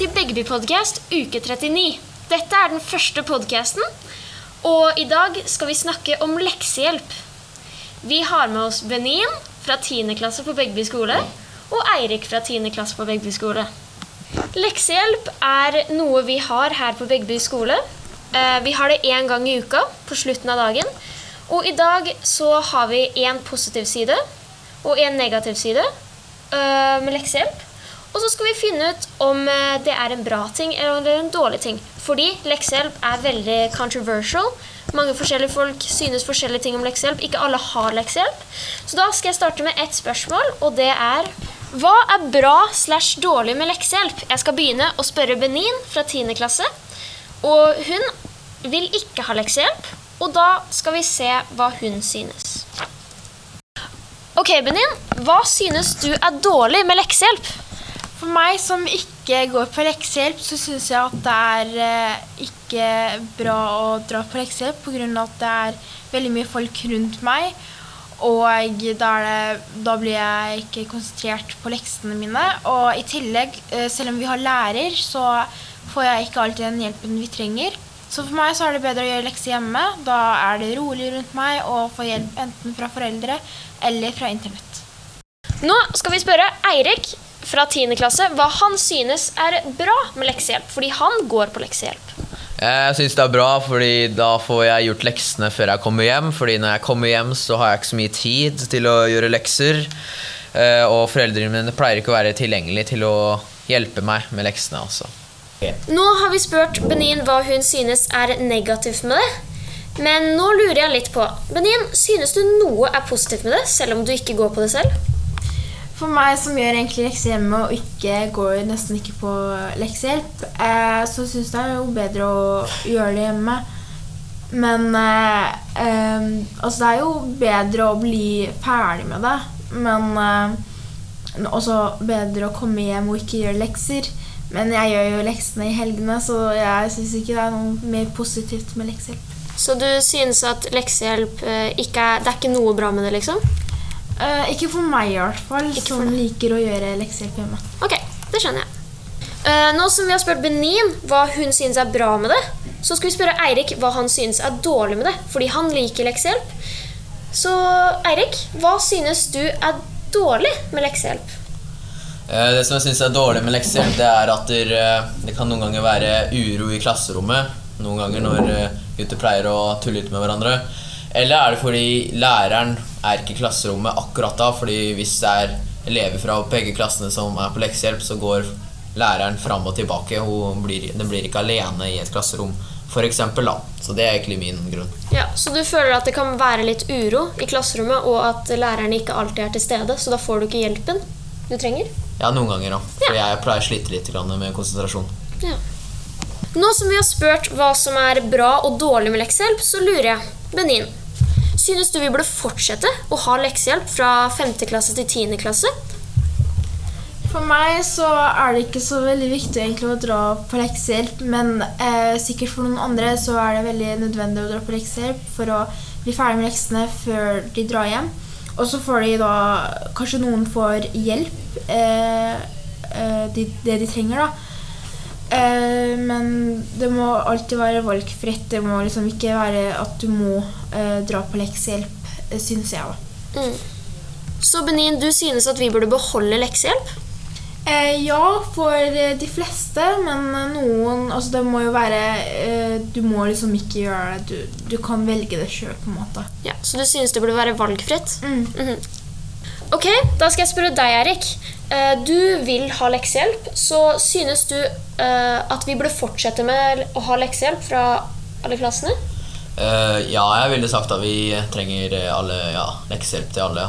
til Begby Podcast uke 39. Dette er den første podcasten, og i dag skal vi snakke om leksehjelp. Vi har med oss Benin fra 10. klasse på Begby skole og Eirik fra 10. klasse på Begby skole. Leksehjelp er noe vi har her på Begby skole. Eh, Vi har det én gang i uka på slutten av dagen. Og i dag så har vi én positiv side og én negativ side eh, med leksehjelp. Og så skal vi finne ut om eh, det er en bra ting eller en dårlig ting. Fordi leksehjelp er veldig controversial. Mange forskjellige folk synes forskjellige ting om leksehjelp. Ikke alle har leksehjelp. Så da skal jeg starte med ett spørsmål, og det er Hva er bra slash dårlig med leksehjelp? Jeg skal begynne å spørre Benin fra 10. klasse. Og hun vil ikke ha leksehjelp, og da skal vi se hva hun synes. Ok, Benin. Hva synes du er dårlig med leksehjelp? For meg som ikke går på leksehjelp, så syns jeg at det er eh, ikke bra å dra på leksehjelp pga. at det er veldig mye folk rundt meg. Og da, det, da blir jeg ikke konsentrert på leksene mine. Og i tillegg, eh, selv om vi har lærer, så får jeg ikke alltid den hjelpen vi trenger. Så for meg så er det bedre å gjøre lekser hjemme. Da er det rolig rundt meg og få hjelp enten fra foreldre eller fra internett. Nå skal vi spørre Eirik fra 10. klasse hva han synes er bra med leksehjelp, fordi han går på leksehjelp. Jeg syns det er bra, fordi da får jeg gjort leksene før jeg kommer hjem. Fordi når jeg kommer hjem, så har jeg ikke så mye tid til å gjøre lekser. Eh, Og foreldrene mine pleier ikke å være tilgjengelige til å hjelpe meg med leksene. Altså. Nå har vi spurt Benin hva hun synes er negativt med det. Men nå lurer jeg litt på Benin, synes du noe er positivt med det, selv om du ikke går på det selv? For meg som gjør egentlig lekser hjemme og ikke går nesten ikke på leksehjelp, eh, så syns jeg det er jo bedre å gjøre det hjemme. Men eh, eh, altså det er jo bedre å bli ferdig med det. Men eh, også bedre å komme hjem og ikke gjøre lekser. Men jeg gjør jo leksene i helgene, så jeg syns ikke det er noe mer positivt med leksehjelp. Så du synes at leksehjelp eh, ikke er Det er ikke noe bra med det, liksom? Eh, ikke for meg i hvert fall, Ikke for som liker å gjøre leksehjelp hjemme. Ok, det skjønner jeg. Uh, nå som vi har spurt Benin hva hun synes er bra med det, så skal vi spørre Eirik hva han synes er dårlig med det, fordi han liker leksehjelp. Så Eirik, hva synes du er dårlig med leksehjelp? Uh, Det som jeg syns er dårlig med leksehjelp, det er at der, eh, det kan noen ganger være uro i klasserommet. Noen ganger når gutter pleier å tulle litt med hverandre. Eller er det fordi læreren er ikke klasserommet akkurat da? Fordi hvis det er elever fra begge klassene som er på leksehjelp, så går læreren fram og tilbake. Hun blir, den blir ikke alene i et klasserom, eksempel, da. Så det er egentlig min grunn. Ja, Så du føler at det kan være litt uro i klasserommet, og at læreren ikke alltid er til stede, så da får du ikke hjelpen du trenger? Ja, noen ganger, da. For jeg pleier å slite litt med konsentrasjon. Ja. Nå som vi har spurt hva som er bra og dårlig med leksehjelp, så lurer jeg, Benin, synes du vi burde fortsette å ha leksehjelp fra 5. klasse til 10. klasse? For meg så er det ikke så veldig viktig å dra på leksehjelp, men eh, sikkert for noen andre så er det veldig nødvendig å dra på leksehjelp for å bli ferdig med leksene før de drar hjem. Og så får de da Kanskje noen får hjelp, eh, eh, de, det de trenger, da. Eh, men det må alltid være valgfritt. Det må liksom ikke være at du må eh, dra på leksehjelp, eh, syns jeg, da. Mm. Så Benin, du synes at vi burde beholde leksehjelp? Eh, ja, for eh, de fleste, men eh, noen Altså, det må jo være eh, Du må liksom ikke gjøre det. Du, du kan velge det sjøl, på en måte. Ja, Så du synes det burde være valgfritt? Mm. Mhm. Ok, da skal jeg spørre deg, Erik. Eh, Du vil ha leksehjelp, så synes du eh, at vi burde fortsette med å ha leksehjelp fra alle klassene? Eh, ja, jeg ville sagt at vi trenger alle, ja, leksehjelp til alle.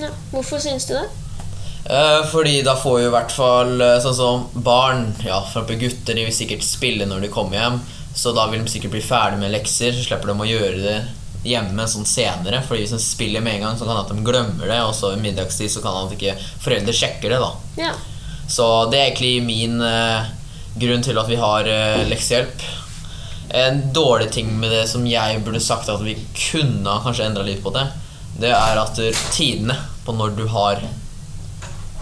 Ja. Hvorfor synes du det? Fordi da får jo i hvert fall sånn som barn, ja, for gutter, de vil sikkert spille når de kommer hjem. Så da vil de sikkert bli ferdig med lekser, så slipper de å gjøre det hjemme sånn senere. Fordi hvis en spiller med en gang, så kan det at de glemmer det, og så i middagstid så kan det at ikke foreldre sjekker det. da. Ja. Så det er egentlig min eh, grunn til at vi har eh, leksehjelp. En dårlig ting med det som jeg burde sagt at vi kunne kanskje endra litt på det, det er at tidene på når du har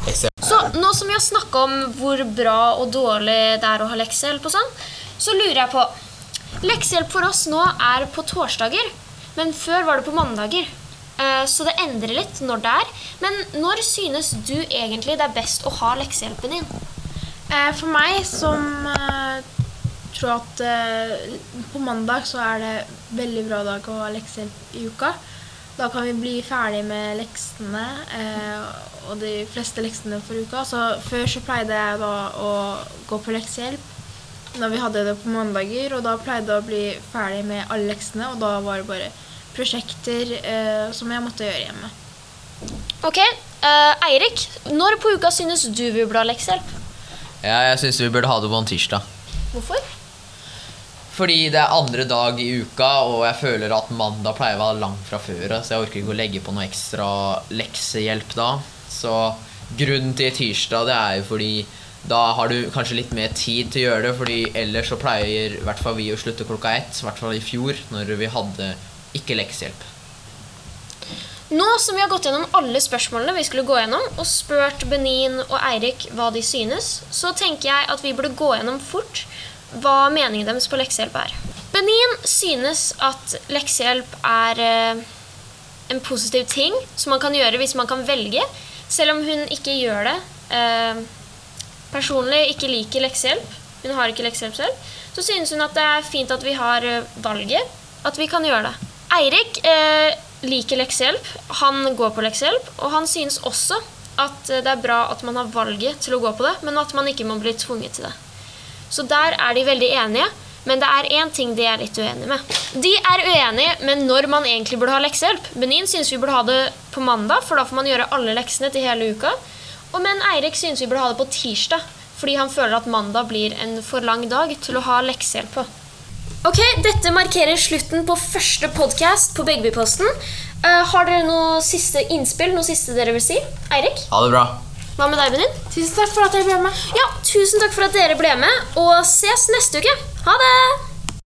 leksehjelp Så nå som vi har snakka om hvor bra og dårlig det er å ha leksehjelp, og sånn, så lurer jeg på Leksehjelp for oss nå er på torsdager, men før var det på mandager. Eh, Så det endrer litt når det er. Men når synes du egentlig det er best å ha leksehjelpen din? Eh, For meg som eh, tror at på mandag så er det veldig bra dag å ha leksehjelp i uka. Da kan vi bli ferdig med leksene og de fleste leksene for uka. Så før så pleide jeg da å gå på leksehjelp når vi hadde det på mandager, og da pleide jeg å bli ferdig med alle leksene, og da var det bare prosjekter eh, som jeg måtte gjøre hjemme. Ok, eh, Eirik, når på uka synes du vi burde ha leksehjelp? Ja, jeg syns vi burde ha det på en tirsdag. Hvorfor? Fordi det er andre dag i uka, og jeg føler at mandag pleier å være langt fra før. Så jeg orker ikke å legge på noe ekstra leksehjelp da. Så grunnen til tirsdag det er jo fordi da har du kanskje litt mer tid til å gjøre det. Fordi ellers så pleier i hvert fall vi å slutte klokka ett. I hvert fall i fjor, når vi hadde ikke leksehjelp. Nå som vi har gått gjennom alle spørsmålene vi skulle gå gjennom, og spurt Benin og Eirik hva de synes, så tenker jeg at vi burde gå gjennom fort hva meningen deres på leksehjelp er. Benin synes at leksehjelp er eh, en positiv ting som man kan gjøre hvis man kan velge, selv om hun ikke gjør det. Personlig ikke liker leksehjelp, hun har ikke leksehjelp selv, så synes hun at det er fint at vi har eh, valget, at vi kan gjøre det. Eirik eh, liker leksehjelp, han går på leksehjelp, og han synes også at eh, det er bra at man har valget til å gå på det, men at man ikke må bli tvunget til det. Så der er de veldig enige, men det er én ting de er litt uenige med. De er uenige med når man egentlig burde ha leksehjelp. Benin synes vi burde ha det på mandag, for da får man gjøre alle leksene til hele uka. Og men Eirik synes vi burde ha det på tirsdag, fordi han føler at mandag blir en for lang dag til å ha leksehjelp på. Ok, Dette markerer slutten på første podkast på Begbyposten. Uh, har dere noe siste innspill? Noe siste dere vil si? Eirik? Ha det bra. Hva med deg, Benin? Tusen takk for at dere ble med. Ja, tusen takk for at dere ble med, og ses neste uke. Ha det!